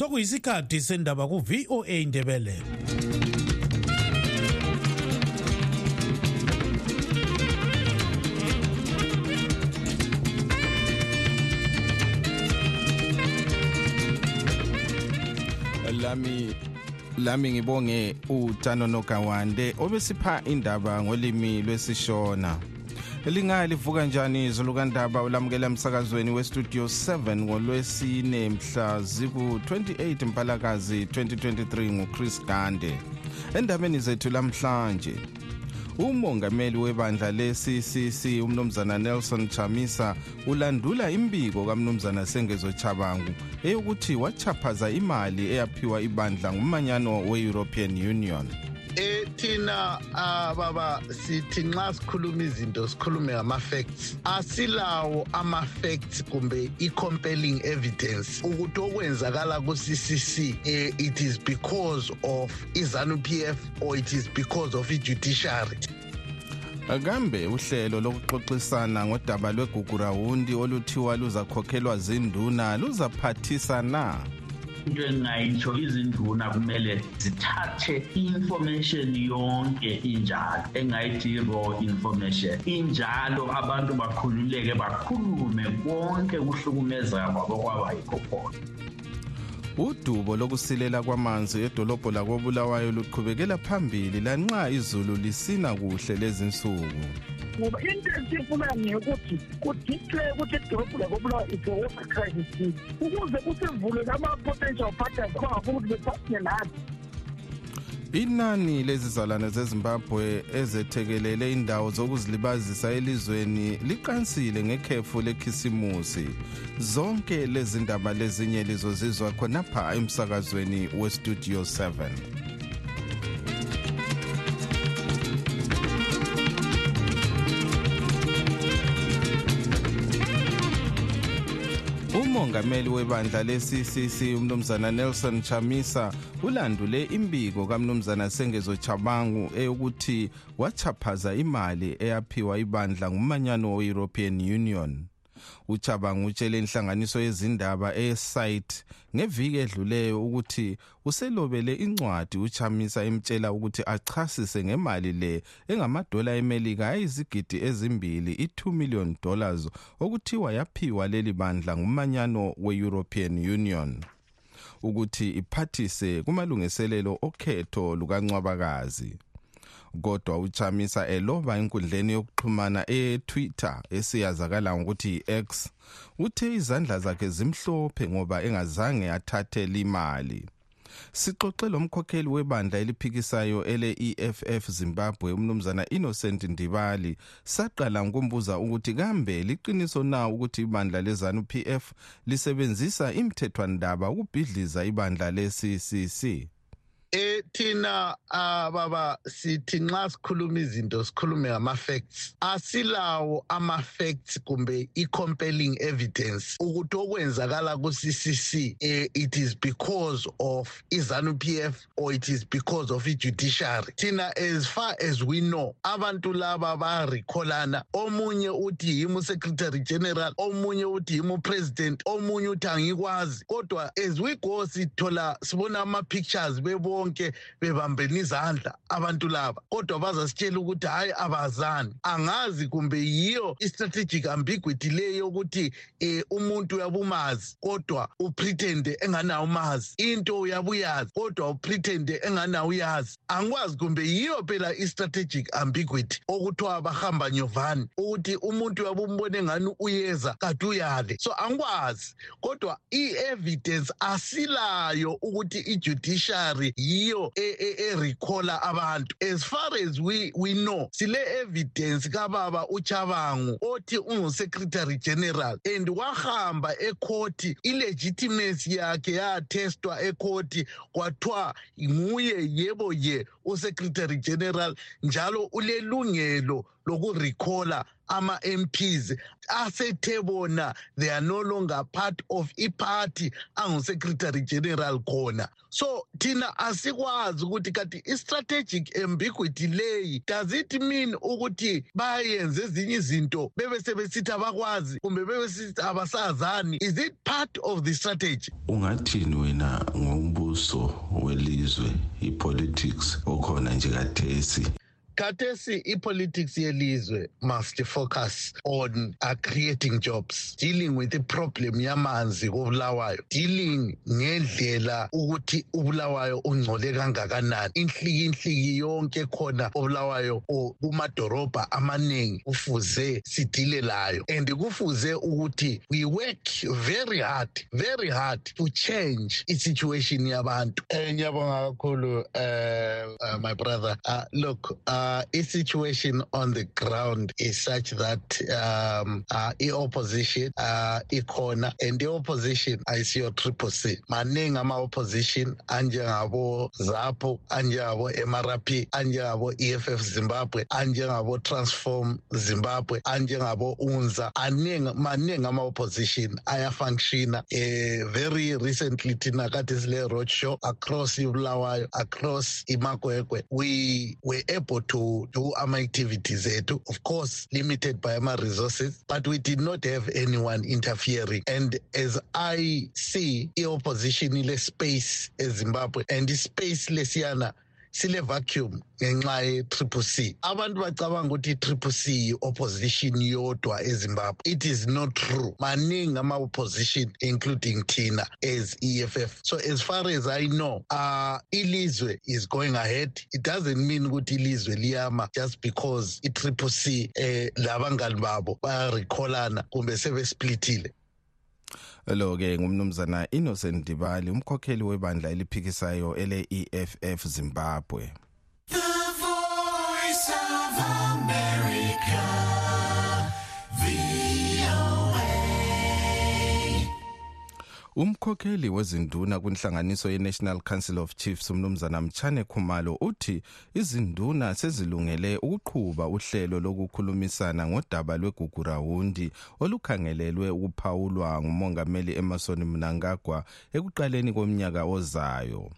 sokuyisikhathi sendaba ku-voa indebele lami lami ngibonge utano nogawande obesipha indaba ngolimi lwesishona. Lingaya livuka njani izulu kandaba ulamukela emsakazweni westudio 7 ngolwesine mhla ziku-28 mpalakazi 2023 nguchris gande endabeni zethu lamhlanje umongameli webandla le-ccc umnumzana nelson chamisa ulandula imbiko kamnumzana sengezo chabangu eyokuthi wachaphaza imali eyaphiwa ibandla ngumanyano we-european union. Eh thina ababa sithi nxa sikhuluma izinto sikhulume ngama-facts. Asilawo ama-facts kumbe i-compelling evidence ukuthi okwenzakala ku-ccc eh, it is because of izanu p f or it is because of i-judiciary. Kambe uhlelo lokuxoxisana ngodaba lwegugurawundi oluthiwa luzakhokhelwa zinduna luzaphathisa na? Into engingayitsho izinduna kumele zithathe i-information yonke injalo engayithi i-raw information. Injalo abantu bakhululeke bakhulume konke kuhlukumezeka kwabo kwaba yikho khona. Udubo lokusilela kwamanzi edolobho lakobulawayo luqhubekela phambili lanxa izulu lisina kuhle lezi nsuku ngoba into esifuna ngeyokuthi kudiclare ukuthi idolobho lakobulawa is a water crisis ukuze kusivule ama-potential partners abangafuna ukuthi bephathine nathi. Inani lezizalwane zezimbabwe ezethekelele indawo zokuzilibazisa elizweni liqansile ngekhefu lekhisimusi. Zonke lezi ndaba lezinye lizozizwa khonapha emsakazweni westudio 7 umongameli webandla le-ccc umnumzana nelson chamisa ulandule imbiko kamnumzana sengezo chabangu eyokuthi wachaphaza imali eyaphiwa ibandla ngumanyano we-european union. Uchabangu utshele inhlanganiso yezindaba esite ngeviki edluleyo ukuthi uselobele incwadi uchamisa emtshela ukuthi achasise ngemali le engamadola emelika ayizigidi ezimbili i-2 million dollars okuthiwa yaphiwa leli bandla ngumanyano we-european union. Ukuthi iphathise kumalungiselelo okhetho lukancwabakazi. Kodwa uchamisa eloba enkundleni yokuxhumana etwitter esiyazakala ngokuthi i-x uthe izandla zakhe zimhlophe ngoba engazange athathe limali sixoxe lomkhokheli webandla eliphikisayo ele-eff zimbabwe umnumzana innocent ndibali. Saqala ngokumbuza ukuthi kambe liqiniso na ukuthi ibandla lezanu p f lisebenzisa imthethwandaba ukubhidliza ibandla le-ccc eh thina ababa sithi nxa sikhuluma izinto sikhulume ngama-facts. Asilawo ama-facts kumbe i-compelling evidence ukuthi okwenzakala ku-ccc eh, it is because of izanu p f or it is because of i-judiciary. Thina as far as we know abantu laba barikholana omunye uthi yimi secretary general omunye uthi yimi president omunye uthi angikwazi. Kodwa as we go sithola sibona ama-pictures bebo bonke bebambene izandla abantu laba kodwa bazasitshela ukuthi hayi abazani. Angazi kumbe yiyo i-strategic ambiguity leyo yokuthi um umuntu uyabumazi kodwa upretende enganawo umazi. Into uyabuyazi kodwa upretende enganawo uyazi. Angikwazi kumbe yiyo phela i-strategic ambiguity okuthiwa bahamba nyovani ukuthi umuntu uyabumbona engani uyeza kade uyale. So angikwazi kodwa i-evidence asilayo ukuthi i-judiciary yiyo erecalla abantu. As far as we, we know sile evidence kababa uchabangu othi ungu-secretary general and wahamba ekhoti ilegitimacy yakhe yathestwa ekhoti kwathiwa nguye yebo ye usecretary general njalo ulelungelo lokurecalla ama-mps asethe bona they are no longer part of iparty angu-secretary general khona. So thina asikwazi ukuthi kanti i-strategic ambiguity leyi does it mean ukuthi bayenze ezinye izinto bebe sebesithi abakwazi kumbe bebe sithi abasazani? Is it part of the strategy? Ungathini wena ngombuso welizwe i-politics okhona nje kathesi khathesi ipolitics yelizwe must focus on uh, creating jobs dealing with iproblem yamanzi kobulawayo dealing ngendlela ukuthi ubulawayo ungcole kangakanani. Inhliki inhliki yonke khona obulawayo kumadorobha amaningi kufuze sidile layo. And kufuze ukuthi we work very hard very hard to change isituation yabantu. Um ngiyabonga kakhulu um my brother. Uh, look uh, uh, situation on the ground is such that um, uh, i-opposition uh, ikhona and i-opposition ayisiyo triple c. Maningi ama-opposition anjengabo zapho anjengabo mrp anjengabo eff zimbabwe anjengabo transform zimbabwe anjengabo unza. Aningi maningi ama-opposition ayafunctiona uh, very recently thina kade sile road show across ibulawayo across imakwekwe we were able to do our activities ethu of course limited by ama-resources but we did not have anyone interfering. And as i see i-opposition ile space ezimbabwe and the ispace lesiyana sile vacuum ngenxa ye-triple c. Abantu bacabanga ukuthi i-triple c yi-opposition yodwa ezimbabwe. It is not true. Maningi ama-opposition including thina as eff so as far as i know uh, ilizwe is going ahead. It doesn't mean ukuthi ilizwe liyama just because i-triple c eh, labangani babo bayarecallana kumbe sebesplitile lo ke ngumnumzana Innocent Dibali umkhokheli webandla eliphikisayo ele EFF Zimbabwe. The voice of America Umkhokheli wezinduna kwinhlanganiso yeNational Council of Chiefs umnumzana Mchane Khumalo uthi izinduna sezilungele ukuqhuba uhlelo lokukhulumisana ngodaba lwegugurawundi olukhangelelwe ukuphawulwa ngumongameli Emerson Mnangagwa ekuqaleni komnyaka ozayo.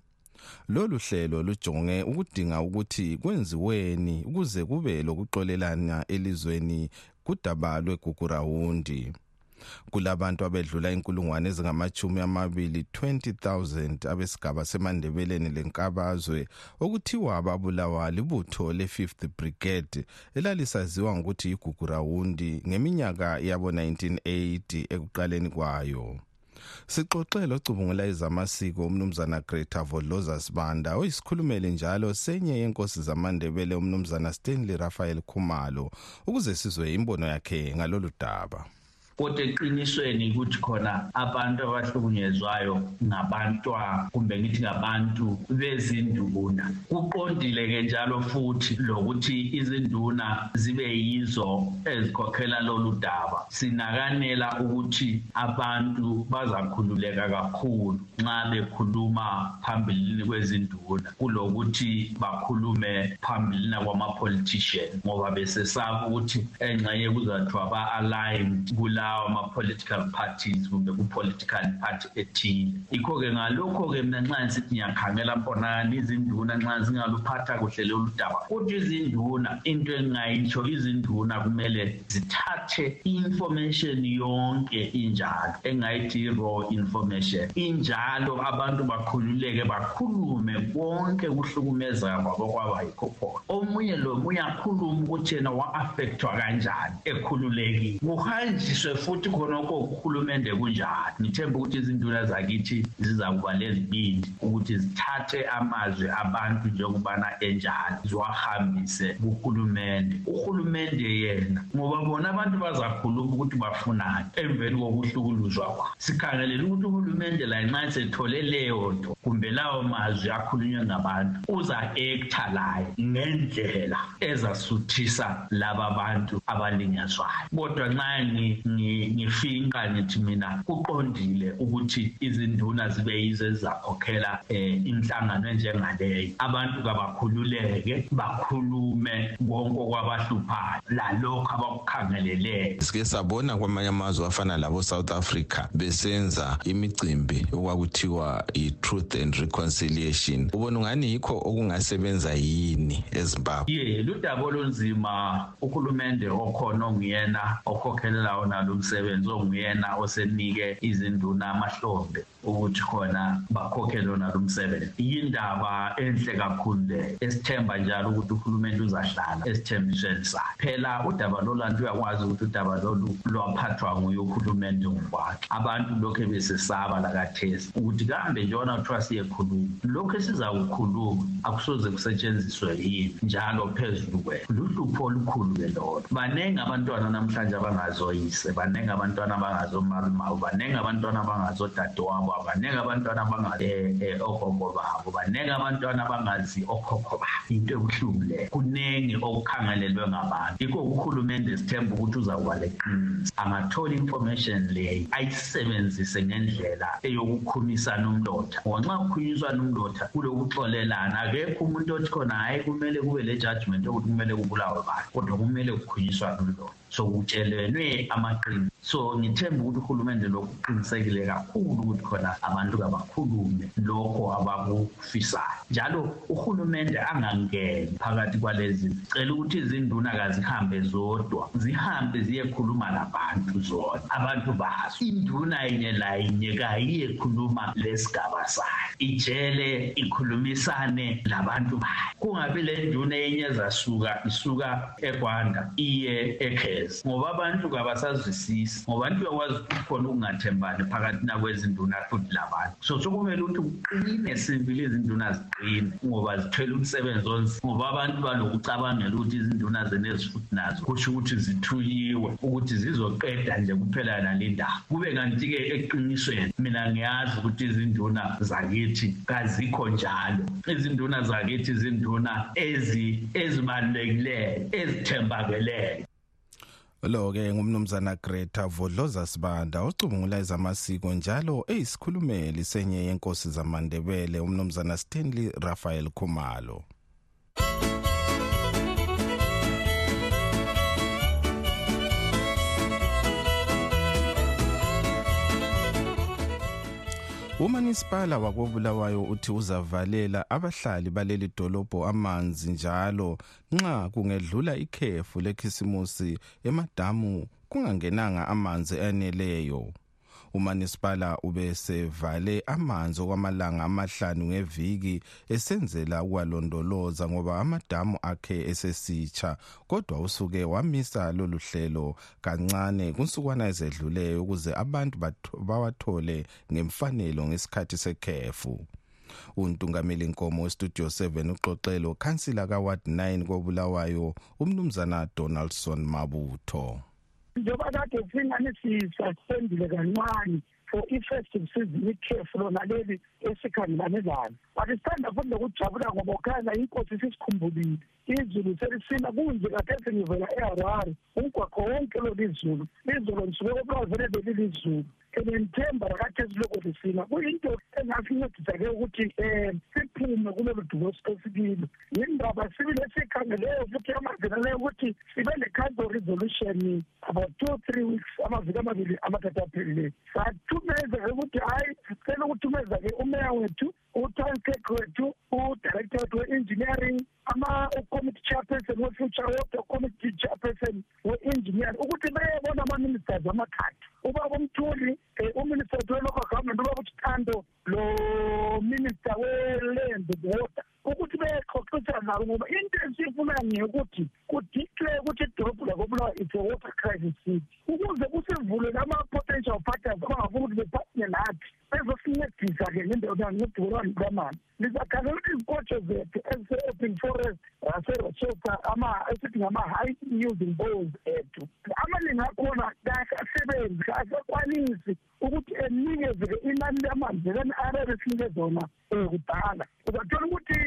Lolu hlelo lujonge ukudinga ukuthi kwenziweni ukuze kube lokuxolelana elizweni kudaba lwegugurawundi. Kulabantu abedlula inkulungwane ezingamachumi amabili 20,000 abesigaba semandebeleni lenkabazwe okuthiwa babulawa libutho le-5th brigade elalisaziwa ngokuthi igugurawundi ngeminyaka yabo 1980 ekuqaleni kwayo. Sixoxe locubungula ezamasiko umnumzana Greta Vodloza Sibanda oyisikhulumeli njalo senye yenkosi zamandebele umnumzana Stanley Raphael Khumalo ukuze sizwe imbono yakhe ngalolu daba. Kodwa eqinisweni ukuthi khona abantu abahlukunyezwayo ngabantwa kumbe ngithi ngabantu bezinduna. Kuqondile ke njalo futhi lokuthi izinduna zibe yizo ezikhokhela lolu daba. Sinakanela ukuthi abantu bazakhululeka kakhulu nxa bekhuluma phambilini kwezinduna kulokuthi bakhulume phambilini kwama-politician ngoba besesaba ukuthi engxenye kuzathiwa ba-aligned kula lawo ama-political parties kumbe ku-political party ethile. Yikho-ke ngalokho-ke mina nxa ngisithi ngiyakhangela mbonani izinduna nxa zingaluphatha kuhle lolu daba kuthi izinduna into engingayitsho izinduna kumele zithathe i-information yonke injalo engayithi i-raw information. Injalo abantu bakhululeke bakhulume konke kuhlukumeza kwabo kwaba yikho khona. Omunye lomunye akhulume ukuthi yena wa-affectwa kanjani ekhululekile. Kuhanjiswe futhi khonokho uhulumende kunjani? Ngithemba ukuthi izinduna zakithi zizakuba lezibindi ukuthi zithathe amazwi abantu njengokubana enjalo ziwahambise kuhulumende. Uhulumende yena ngoba bona abantu bazakhuluma ukuthi bafunani emveni kokuhlukuluzwa kwabo sikhangelela ukuthi uhulumende la nxa sethole leyo nto kumbe lawo mazwi akhulunywe ngabantu uza-ektha layo ngendlela ezasuthisa laba bantu abalinyazwayo. Kodwa nxa ngi- ngifinqa ngithi mina kuqondile ukuthi izinduna zibe yizo ezizakhokhela um imihlangano enjengaleyo. Abantu kabakhululeke bakhulume konke okwabahluphayo. Lalokho abakukhangeleleyo sike sabona kwamanye amazwe afana labo South Africa besenza imicimbi okwakuthiwa i-truth and reconciliation. Ubona ungani yikho okungasebenza yini eZimbabwe? Ye ludaba olunzima uhulumende okhona onguyena okhokhelelayo nalo msebenzi onguyena osenike izinduna amahlombe ukuthi khona bakhokhele nalo msebenzi. Yindaba enhle kakhulu le esithemba njalo ukuthi uhulumende uzahlala esithembisweni sakhe. Phela udaba lolantu uyakwazi ukuthi udaba lolu lwaphathwa nguye uhulumende ngokwakhe. Abantu lokhu besesaba lakathesi ukuthi kambe njengoba kuthiwa siyekhuluma lokhu esizakukhuluma akusoze kusetshenziswe yini? Njalo phezulu kwethu luhlupho olukhulu-ke lolo. Baningi abantwana namhlanje abangazoyise baningi abantwana abangazomalumawo baningi abantwana abangazodadewabo baningi abantwana abangazi ogogo babo baningi abantwana abangazi okhokho babo. Into ebuhlungu leyo kuningi okukhangelelwe ngabantu. Yikho uhulumende sithemba ukuthi uzawuba leqiniso angathola information leyo ayisebenzise ngendlela eyokukhumisana umlotha ngoba nxa kukhulunyiswana umlotha kulokuxolelana. Akekho umuntu othi khona hhayi kumele kube le judgment yokuthi kumele kubulawe bantu kodwa kumele kukhulunyiswane umlotha so kutshelelwe amaqiniso Mm-hmm. So ngithemba ukuthi uhulumende lokhu kuqinisekile kakhulu ukuthi khona abantu kabakhulume lokho abakufisayo. Njalo uhulumende angangeni phakathi kwalezi cela ukuthi izinduna kazihambe zodwa zihambe ziyekhuluma labantu zona. Abantu bazo induna yinye layinye kayiyekhuluma lesigaba sayo. Ijele ikhulumisane labantu bayo. Kungabi le nduna enye ezasuka isuka egwanda iye ekhezi. Ngoba abantu kabasazwisisi ngoba abantu uyakwazi ukuthi khona ukungathembani phakathi nakwezinduna futhi labantu so sokumele ukuthi kuqine sibili izinduna ziqine ngoba zithwele umsebenzi onzima ngoba abantu balokucabangela ukuthi izinduna zenezi futhi nazo kusho ukuthi zithuyiwe ukuthi zizoqeda nje kuphela nale ndaba. Kube kanti-ke eqinisweni mina ngiyazi ukuthi izinduna zakithi kazikho njalo. Izinduna zakithi izinduna ezi ezibalulekileyo ezithembakeleyo. Lo-ke ngumnumzana greta vodloza sibanda ocubungula ezamasiko njalo eyisikhulumeli senye yenkosi zamandebele umnumzana stanley raphael khumalo. Umanisipala wakobulawayo uthi uzavalela abahlali baleli dolobho amanzi njalo nxa kungedlula ikhefu lekhisimusi emadamu kungangenanga amanzi aneleyo. Umanisipala ubesevale amanzi okwamalanga amahlanu ngeviki esenzela ukwalondoloza ngoba amadamu akhe esesitsha kodwa usuke wamisa lolu hlelo kancane kunsukwana ezedluleyo ukuze abantu bawathole ngemfanelo ngesikhathi sekhefu. Untungameli nkomo westudio 7 uxoxelo khansila kaward 9 kobulawayo umnumzana donaldson mabutho. Njengoba kade singani sisaspendile kancane for i-festive season ikhefu lona leli esikhangelane lalo but sithanda futhi nokujabula ngoba ukhanya inkosi sisikhumbulile izulu selisina kunje kade ngivela eharare umgwaqo wonke lolu izulu izulu ngisuke kobulawa vele leli lizulu and ngithemba lakade silokho lisina kuyinto engasincedisa-ke ukuthi um siphume kulolu dubo esikilo yindaba sibile esiyikhangeleyo futhi amazinaleyo ukuthi sibe ne-council resolution about two three weeks amaviki amabili amathathu aphelileyo sathumeza-ke ukuthi hhayi sicela ukuthumeza-ke umeya wethu. U-town clerk wethu udirector wethu we-engineering ama-committee chairperson we-future water committee chairperson we-engineering. Ukuthi beyebona ama-ministers amathathu ubaba umthuli um uminister wethu we-local government ubaba uthando lo minister we-land water. Ukuthi bexoxisana nabo ngoba into esiyifunayo ngeyokuthi kudiclare ukuthi idolobho lakobulawa it's a water crisis city. Ukuze kusivulele ama-potential partners abangafuna ukuthi bephathine nathi bezosincedisa-ke ngendodangedukolwani lwamanzi. Lizakhangela ukuthi izikotsho zethu ezise-open forest aserosota esithi ngama-high yielding bowls ethu. Amaningi akhona kasasebenzi kasakwanisi ukuthi enikeze-ke inani lamanzi lani arebe sinike zona um kudala uzathola ukuthi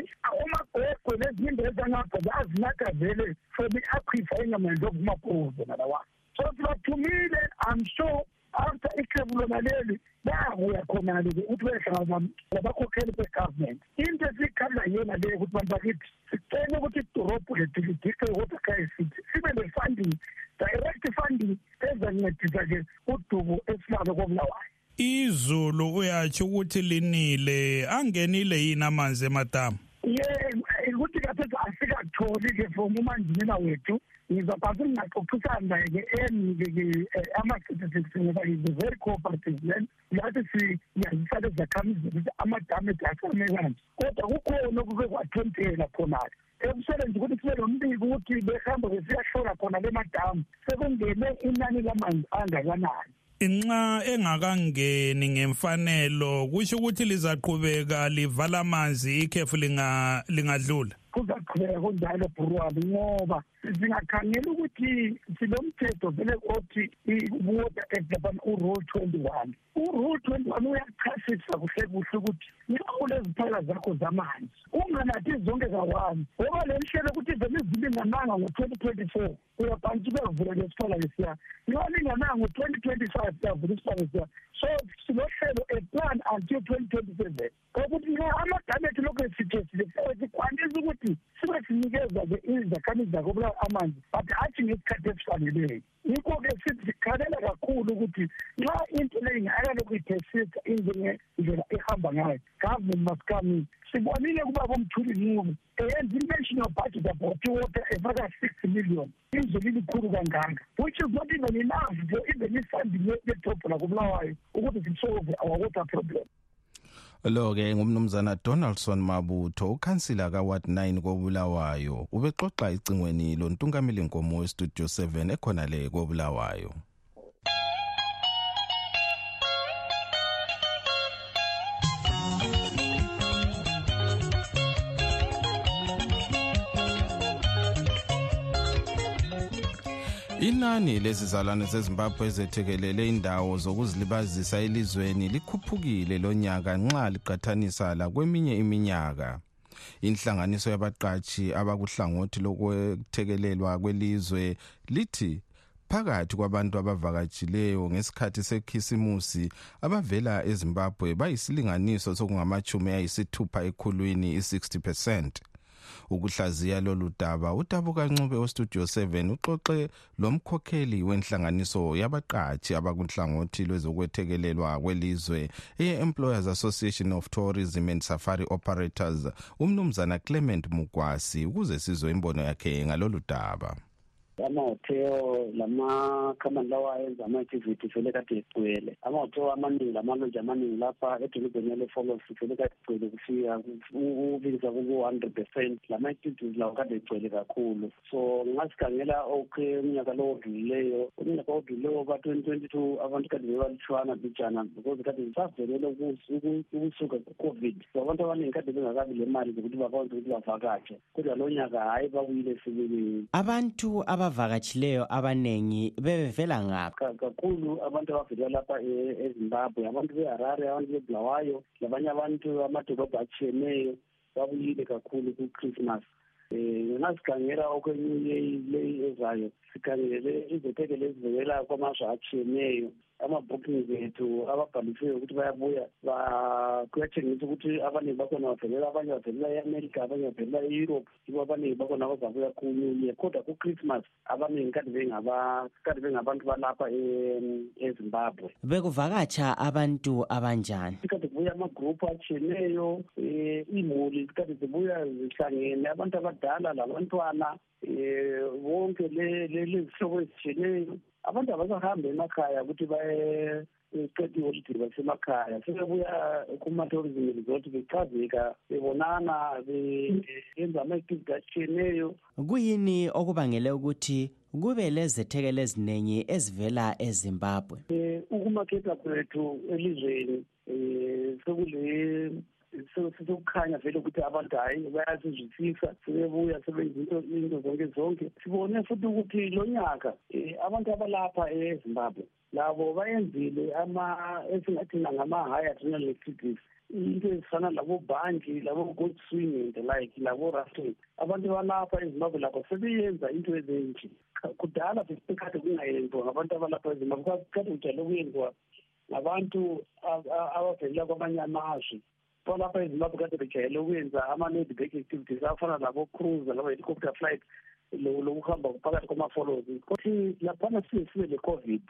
umagwegwe nezinye into ezangapha zazinaka vele from i-aquifer engamandle okumapozo nalawa so sibathumile i'm sure after ikhefu lona leli bayakuya khonale-ke ukuthi behlangana labakhokheli be-government. Into esiyikhala yena leyo ukuthi bantu bakithi sicele ukuthi idorobhu lethu lidikhe kodwa kayisithi sibe ne-funding direct funding ezancedisa-ke udubo esilalo kobulawayo izulu uyatsho ukuthi linile angenile yini amanzi emadamu ye ukuthi kathesi asikatholi-ke from umanjinela wethu ngizabhase ngingaxoxisani naye-ke enike-ke ama-statistics ngoba is a very cooperative land lathi siyazisa lezi zakhamizi ukuthi amadamu ethu asame kanje kodwa kukhona okuke kwathentela khonale. Ekusebenzi ukuthi sibe lombiko ukuthi behambe besiyahlola khona le madamu sekungene inani lamanzi angakanani. Nxa engakangeni ngemfanelo kusho ukuthi lizaqhubeka livala amanzi ikhefu linga- lingadlula. Kuzaqhubeka kunjalo burwani ngoba singakhangela ukuthi silomthetho vele othi i-water act lapana urule twenty one urule twenty one uyachasisa kuhle kuhle ukuthi nxa uleziphala zakho zamanzi unganathi zonke kawane ngoba le nhlelo ukuthi vele zilingananga ngo-twenty twenty four uyabhanti uyavula lesiphala lesiya nxa lingananga ngo-twenty twenty five uyavula isiphala lesiya so silohlelo a plan until twenty twenty seven ukuthi nxa amadamu ethu lokhu esithesile sikwanisa ukuthi sibe sinikeza-ke izakhamizi zakobulawa amanzi but hathi ngesikhathi esifaneleyo yikho-ke sithi sikhalela kakhulu ukuthi nxa into le ingakalokhu ithesisa injengendlela ehamba ngayo government must come in. Sibonile kubaba umthuli nqubo eyenza i-national budget about iwater efaka sixty million. Izwe lilikhulu kangaka. Which is not even enough for even ifunding yedobho lakobulawayo ukuthi sisolve our water problem. Lo-ke ngumnumzana donaldson mabutho ukhansila kaward 9 kobulawayo. Ubexoxa icingweni lontungameli nkomo westudio 7 ekhona le kobulawayo. Inani lezizalwane zezimbabwe ezethekelele indawo zokuzilibazisa elizweni likhuphukile lonyaka nxa liqathanisa lakweminye iminyaka. Inhlanganiso yabaqatshi abakuhlangothi lokwethekelelwa kwelizwe lithi phakathi kwabantu abavakatshileyo ngesikhathi sekhisimusi abavela ezimbabwe bayisilinganiso sokungamachumi ayisithupha ekhulwini i-60 percent. Ukuhlaziya lolu daba. Utabuka ncube westudio 7 uxoxe lomkhokheli wenhlanganiso yabaqatshi abakunhlangothi lwezokwethekelelwa kwelizwe eye-employers association of tourism and safari operators umnumzana clement mugwasi ukuze sizwe imbono yakhe ngalolu daba. Amahotelo lamakhamani lawa ayenza ama-activity vele kade egcwele amahotel amaningi lamalonje amaningi lapha edolobheni yalefolos vele kade egcwele kufika ubinza kuku-hundred percent lama-activities lawo kade egcwele kakhulu so ngasikhangela okhe umnyaka lo odlulileyo umnyaka odlulileyo ka-twenty twenty two abantu kade bebalutshwana bijana because kade savelele ukusuka ku-covid so abantu abaningi kade bengakabi le mali zokuthi bakwazi ukuthi bavakatshe kodwa lo nyaka hhayi babuyile sibili abantu abavakatshileyo abanengi bebevela ngaphi Ka- kakhulu abantu abavela lapha e- ezimbabwe abantu beharare abantu bebulawayo labanye abantu amadolobho atshiyeneyo babuyile kakhulu ku-christmas. Um ngasikhangela okwenye leyi ezayo sikhangele izetekelo ezivela kwamazwe atshiyeneyo ama-bookings ethu ababhalisiweyo ukuthi bayabuya ba- kuyatshengisa ukuthi abaningi bakhona bavelela abanye bavelela e-america abanye bavelela e-europe yibo abaningi bakhona bazabuya ku-new year kodwa ku-christmas abaningi kade bengaba- kade bengabantu balapha e- ezimbabwe. Bekuvakatsha abantu abanjani? Kade kubuya amagruphu atshiyeneyo um iimuli kade zibuya zihlangene. Abantu abadala labantwana um bonke le- le- lezihlobo ezitshiyeneyo. Abantu abasahambi emakhaya ukuthi baye qeda iholide basemakhaya. Sebebuya kuma-tourism resort bechazeka bebonana benza ama-activity atshiyeneyo. Kuyini okubangele ukuthi kube lezethekelo eziningi ezivela ezimbabwe? Um ukumaketha kwethu elizweni um sekule sokukhanya vele ukuthi abantu hhayi bayasizwisisa sebebuya sebenza into into zonke zonke. Sibone futhi ukuthi lo nyaka um abantu abalapha ezimbabwe labo bayenzile ama esingathina ngama-high adrenal activities into ezifana labo-banji labo-goat swing and the like labo-rafting abantu balapha ezimbabwe lapho sebeyenza into ezinje kudala besikade kungayenziwa ngabantu abalapha ezimbabwe kade kujayele ukuyenziwa ngabantu abavelela kwamanye amazwe. Balapha ezimbabwe kade bejayele ukwenza ama-nedback activities afana labo-cruise labo-helicopter flight lokuhamba phakathi kwama-follows kuthi laphana siye sibe le-covid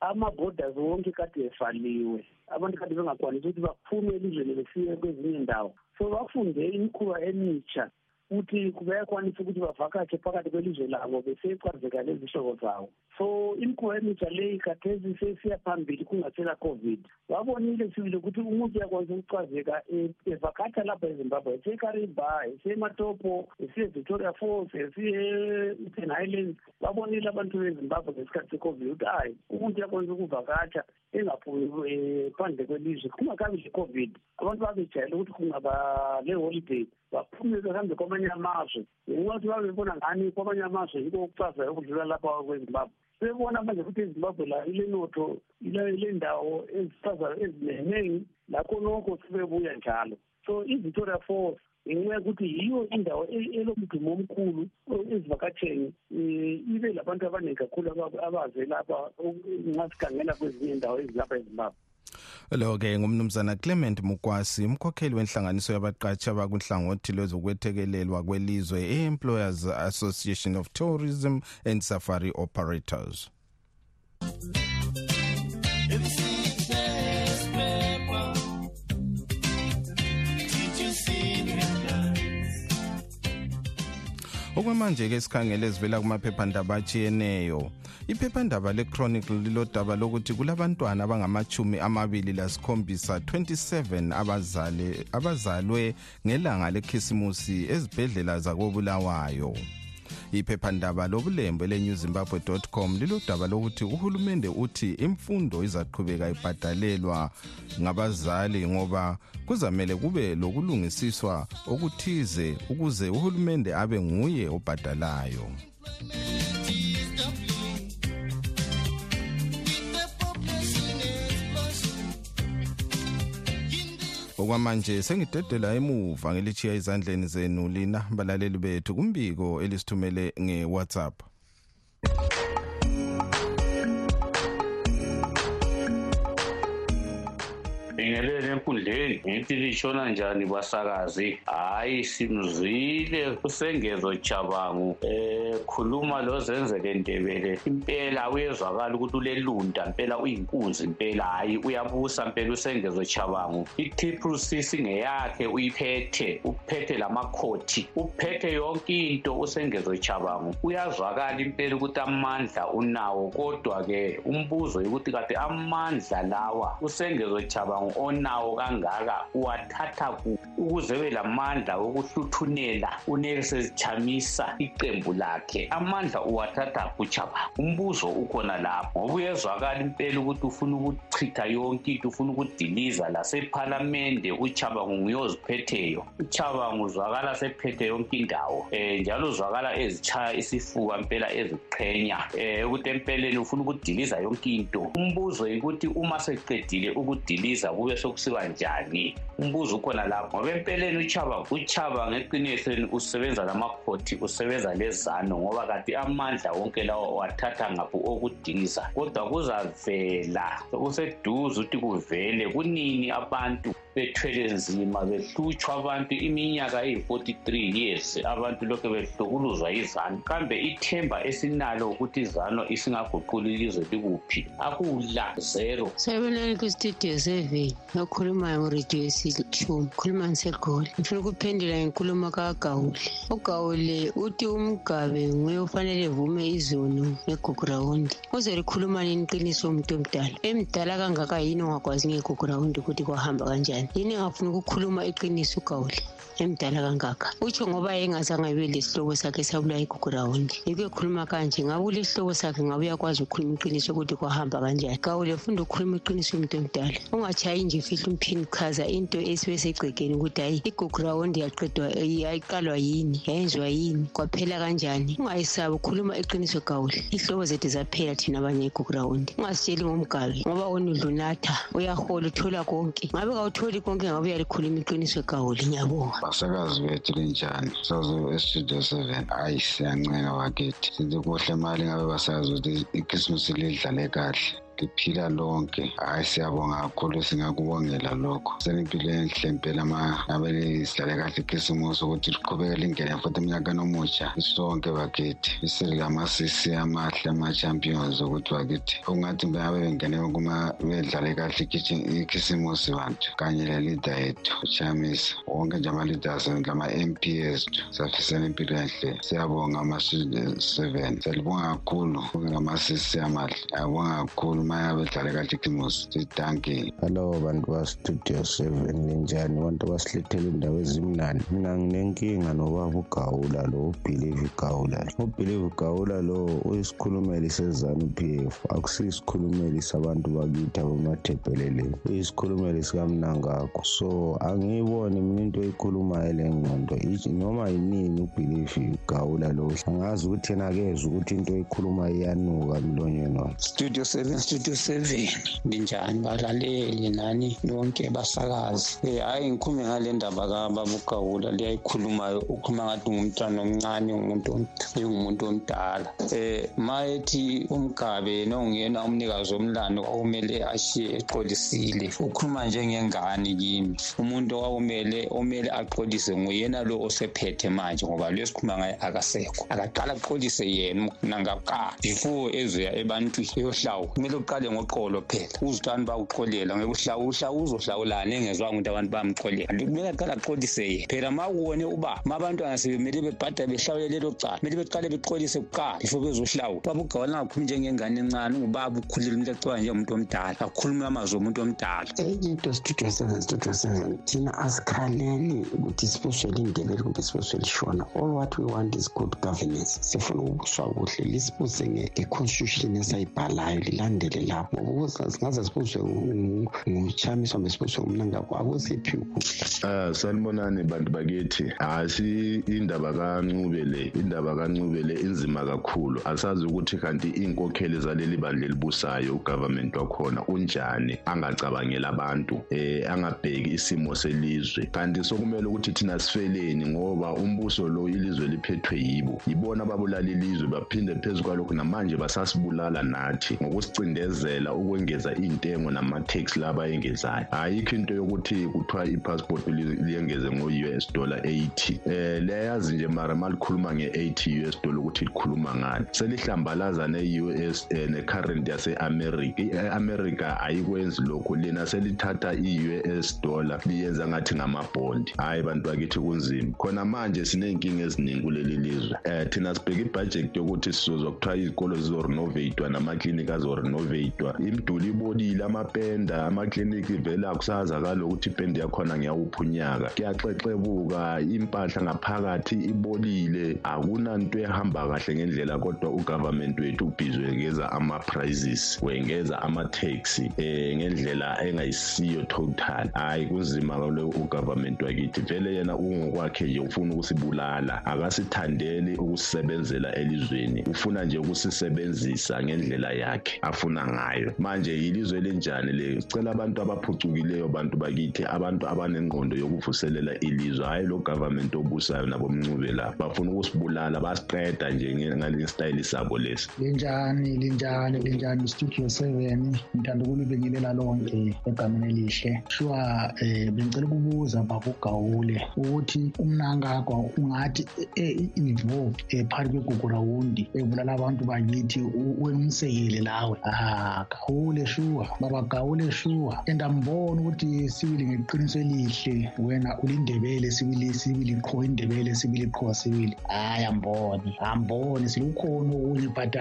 ama-borders wonke kade efaliwe abantu kade bengakwanisi ukuthi baphume elizweni besiye kwezinye indawo so bafunde imikhuba emitsha ukuthi bayakwanisa ukuthi bavakatshe phakathi kwelizwe labo besecwazeka lezihlobo zawo. So imikhuba emitsha leyi khathesi sesiya phambili kungasela covid. Babonile sibili ukuthi umuntu uyakwanisa ukucwazeka evakatsha lapha ezimbabwe esekariba esematopo esiye-victoria falls esiye-eastern highlands. Babonile abantu bezimbabwe ngesikhathi secovid ukuthi hayi umuntu uyakwanisa ukuvakatsha engaphumi phandle kwelizwe kungakabi le-covid abantu babejayele ukuthi kungaba le-holiday baphume behambe kwamanye amazwe. Ngenxa yokuthi babebona ngani kwamanye amazwe yiko okucazayo ukudlula lapha kwezimbabwe. Sebona manje ukuthi izimbabwe la ilenotho ile ndawo ezichazayo ezineningi lakho nokho sibebuya njalo. So i-victoria falls ngenxa yokuthi yiyo indawo elomdumo omkhulu ezivakatsheni um ibe labantu abaningi kakhulu abaze lapha ngasikhangela kwezinye indawo ezilapha ezimbabwe lo-ke ngumnumzana clement mukwasi umkhokheli wenhlanganiso yabaqatshi abakunhlangothi lwezokwethekelelwa kwelizwe e-employers association of tourism and safari operators. Okwamanje-ke sikhangele ezivela kumaphephandaba atshiyeneyo. Iphephandaba le-chronicle lilodaba lokuthi kulabantwana abangamachumi amabili lasikhombisa 27 abazale abazalwe ngelanga lekhisimusi ezibhedlela zakobulawayo. Iphephandaba lobulembu ele-new zimbabwe com lilodaba lokuthi uhulumende uthi imfundo izaqhubeka ibhadalelwa ngabazali ngoba kuzamele kube lokulungisiswa okuthize ukuze uhulumende abe nguye obhadalayo. Okwamanje sengidedela emuva ngilitshiya ezandleni zenu lina balaleli bethu kumbiko elisithumele nge-whatsapp. Bingelele enkundleni ngithi litshona njani basakazi hhayi simzwile usengezo jabangu um khuluma lozenzele ndebele. Impela uyezwakala ukuthi ulelunda mpela uyinkunzi mpela hhayi uyabusa mpela usengezo jabangu i-triple c singeyakhe uyiphethe uphethe lamakhothi uphethe yonke into usengezo jabangu uyazwakala impela ukuthi amandla unawo kodwa-ke umbuzo yokuthi kade amandla lawa usengezo jabangu onawo kangaka uwathatha ku ukuze ebe lamandla okuhluthunela unelson chamisa iqembu lakhe. Amandla uwathatha kuchaba umbuzo ukhona lapho. Ngoba uyezwakala impela ukuthi ufuna ukuchitha yonke into ufuna ukudiliza lasephalamende uchabangu nguye oziphetheyo uchabangu uzwakala sephethe yonke indawo um njalo uzwakala ezitshaya isifuba mpela eziqhenya um ukuthi empeleni ufuna ukudiliza yonke into. Umbuzo yikuthi uma seqedile ukudiliza kube sokusiba njani? Umbuzo ukhona lapho ngoba empeleni uchaba uchaba ngeqinisweni usebenza lamakhothi usebenza lezano ngoba kanti amandla wonke lawo wathatha ngapho okudiliza kodwa kuzavela kuseduze ukuthi kuvele kunini abantu bethwele nzima behlutshwa abantu iminyaka eyi-43 years. Abantu lokhu behlukuluzwa izanu. Kambe ithemba esinalo ukuthi izano isingaguqula ilizwe likuphi? Akula zero. Sabonani kwistudio seven okhulumayo nguradio yesishumi khuluma ngisegoli. Ngifuna ukuphendula ngenkulumo kagawule ugawule uthi umgabe nguye ofanele evume izono negugurawundi uzolikhuluma nini iqiniso umuntu omdala? Emdala kangaka yini ongakwazi ngegugurawundi ukuthi kwahamba kanjani yini engafuni ukukhuluma iqiniso ugawule emdala kangaka. Utsho ngoba engazange abe lesihlobo sakhe sabulawa igugurawundi yikho ekhuluma kanje ngabe ulesihlobo sakhe ngabe uyakwazi ukukhuluma iqiniso ukuthi kwahamba kanjani? Gawule funda ukukhuluma iqiniso umuntu omdala. Ungatshayi nje ufihla umphini uchaza into esibe segcekeni ukuthi hayi igugurawundi yaqedwa yayiqalwa yini yayenziwa yini kwaphela kanjani? Ungayisabi ukhuluma iqiniso gawule ihlobo zethu zaphela thina abanye igugurawundi ungasitsheli ngomgabe ngoba wona udlunatha uyahola uthola konke. Ngabe kawutholi konke ngabe uyalikhuluma iqiniso gawule ngiyabonga. Basakazi bethu linjani sazo estudio seven hayi siyancenga wakithi. Sithi kuhle mali ngabe basakazi ukuthi ikhisimusi lidlale kahle. Liphila lonke. Hayi siyabonga kakhulu singakubongela lokho. Senimpilo enhle mpela ma. Ngabe lisidlale kahle ikhisimusi ukuthi liqhubeke lingene futhi emnyakeni omutsha sonke bakithi isilamasisi amahle ama-champions ukuthi bakithi. Okungathi ngabe bengene bedlale kahle ikhisimusi bantu kanye lelida yethu uchamisa wonke nje ama-leaders lama-m p ethu safisela impilo enhle. Siyabonga ama-studio seven siyalibonga kakhulu ngamasisi amahle. Ayabonga kakhulu maya bedlale kahle ikhisimusi sidanke hallo bantu bastudio seven ninjani abantu abasilethela indawo ezimnandi. Mina nginenkinga nobaba ugawula lo ubhilive gawula ubhilive gawula lo uyisikhulumeli sezanu p f. Akusiyisikhulumeli sabantu bakithi abamathebheleleni uyisikhulumeli sikamnangakho so angiyiboni mina into eyikhulumayo le ngqondo. Noma yinini ubhilive gawula lo angazi ukuthi yena kezwa ukuthi into eyikhulumayo iyanuka emlonyeni wakhe. Studio seven studio seven linjani balaleli nani? Nonke basakazi. Um hhayi ngikhulume ngale ndaba kababugawula liyayikhulumayo ukhuluma ngathi ngumntwana omncane ngumuntu ngumuntu omdala. Um ma ethi umgabe nonguyena umnikazi womlando kwakumele ashiye exolisile ukhuluma njengengane kimi. Umuntu okwakumele omele axolise nguyena lo osephethe manje ngoba lo esikhuluma ngaye akasekho. Akaqala axolise yena nangaqala before ezoya ebantwini eyohlawu kumele uqale ngoqolo phela. Uzutani bakuxolela ngeke uhlawu uhlawu uzohlawulani engezwanga ukuthi abantu bayamxolela kumele yena. Phela ma uba ma abantwana sebemele bebhada behlawule lelo cala kumele beqale kuqala before bezohlawula. Ubaba ugawala njengengane encane ungubaba ukhulile umuntu acaba njengomuntu omdala akhulume amazwi omuntu omdala. Into seven seven thina asikhaleli ukuthi kumbe all what we want is good governance. Sifuna ukubuswa kuhle nge-constitution esayibhalayo lilandele lapho. Ukuze singaze sibuzwe ngumchamiso kumbe sibuzwe ngumnangakho akusiphi ukudla? Um sanibonani bantu bakithi? Hasi indaba kancube le indaba kancube le inzima kakhulu. Asazi ukuthi kanti iy'nkokheli zaleli bandla elibusayo ugovernment wakhona unjani angacabangela abantu eh angabheki isimo selizwe. Kanti sokumele ukuthi thina sifeleni ngoba umbuso lo ilizwe liphethwe yibo. Yibona ababulala ilizwe baphinde phezu kwalokhu namanje basasibulala nathi ngokusicindezela ukwengeza iy'ntengo nama-tax labayengezayo ayikho into yokuthi kuthiwa i-passport liyengeze ngo-us dollar 80 eh leyazi nje mara malikhuluma nge-80 us dollar ukuthi likhuluma ngani. Selihlambalaza ne-us eh, ne-current yase-america i-america ayikwenzi lokhu. Lina selithatha i-us dollar liyenza ngathi ngamabhondi hhayi bantu bakithi kunzima. Khona manje siney'nkinga eziningi kuleli lizwe. Um thina sibheke ibhajethi yokuthi sizozwa kuthiwa izikolo zizorenoveyitwa namaklinikhi azorenoveyitwa imiduli ibonile amapenda amaklinikhi vele akusazakala ukuthi ipende yakhona ngiyawuphi unyaka. Kuyaxexebuka impahla ngaphakathi ibolile. Akunanto ehamba kahle ngendlela kodwa ugovernment wethu ubhizi wengeza ama-prices wengeza ama-taxi um ngendlela engayisiyo total. Hhayi kunzima le ugovernment wakithi. Vele yena ungokwakhe nje ufuna ukusibulala. Akasithandeli ukusisebenzela elizweni. Ufuna nje ukusisebenzisa ngendlela yakhe. Afuna ngayo. Manje yilizwe elinjani le? Sicela abantu abaphucukileyo bantu bakithi abantu abanengqondo yokuvuselela ilizwe. Hhayi lo government obusayo nabomncube la. Bafuna ukusibulala basiqeda nje ngale style sabo lesi. Linjani linjani linjani? Studio seven ngithanda ukulibingelela lonke egameni elihle. Shuwa um bengicela ukubuza bakugawule ukuthi umnankakho ungathi involved um phakathi kwegugurawundi ebulala abantu bakithi wemsekele lawe. Ya gawule shuwa baba gawule and ambona ukuthi sibili ngeqiniso elihle. Wena ulindebele sibili sibili qho indebele sibili qho sibili. Hayi silukhona okunye but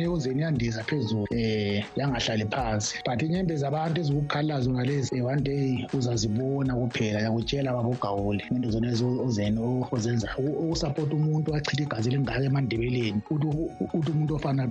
eyozeni yandiza phezulu. Eh yangahlali phansi. But ezikukhalazo ngalezi eh, one day uzazibona kuphela yakutshela into zona ozeni ozenza usupport umuntu achitha igazi emandebeleni. Uthi umuntu ofana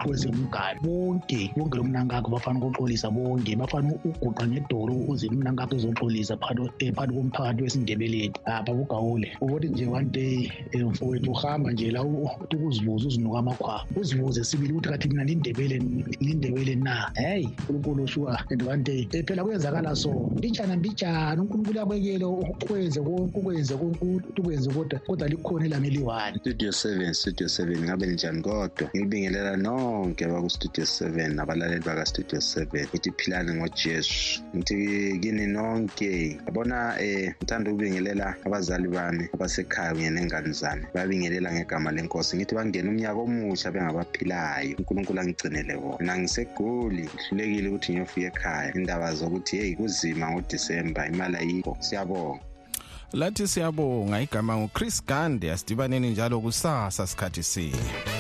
bonke bonke lo mnankakho bafana ukuxolisa bonke bafana uguqa ngedolo uze umnankakho ezoxolisa phakathi phakathi komphakathi wesindebeleni. Apha kugawule ukuthi nje one day um mfowethu uhamba nje la uthi ukuzibuza uzinuka amakhwaba. Uzibuze sibili ukuthi kathi mina lindebele lindebele na? Heyi unkulunkulu shuwa and one day um phela kuyenzakala so. Mbijana mbijana unkulunkulu akwekele ukwenze konke ukwenze konke ukuthi ukwenze kodwa kodwa likhona elami eliyi-one studio seven studio seven ngabe linjani kodwa? Ngilibingelela nonke abakustudio seven nabalaleli baka-studio seven ngithi philani ngojesu. Ngithi kini nonke. Yabona um ngithanda ukubingelela abazali bami abasekhaya kunye nengane zami. Babingelela ngegama lenkosi. Ngithi bangene umnyaka omusha bengabaphilayo. Unkulunkulu angigcinele bona. Mina ngisegoli ngihlulekile ukuthi ngiyofika ekhaya. Indaba zokuthi heyi kuzima ngodisemba imali ayikho. Siyabonga. Lathi siyabonga. Igama nguchris gande. Asidibaneni njalo kusasa sikhathi sinye.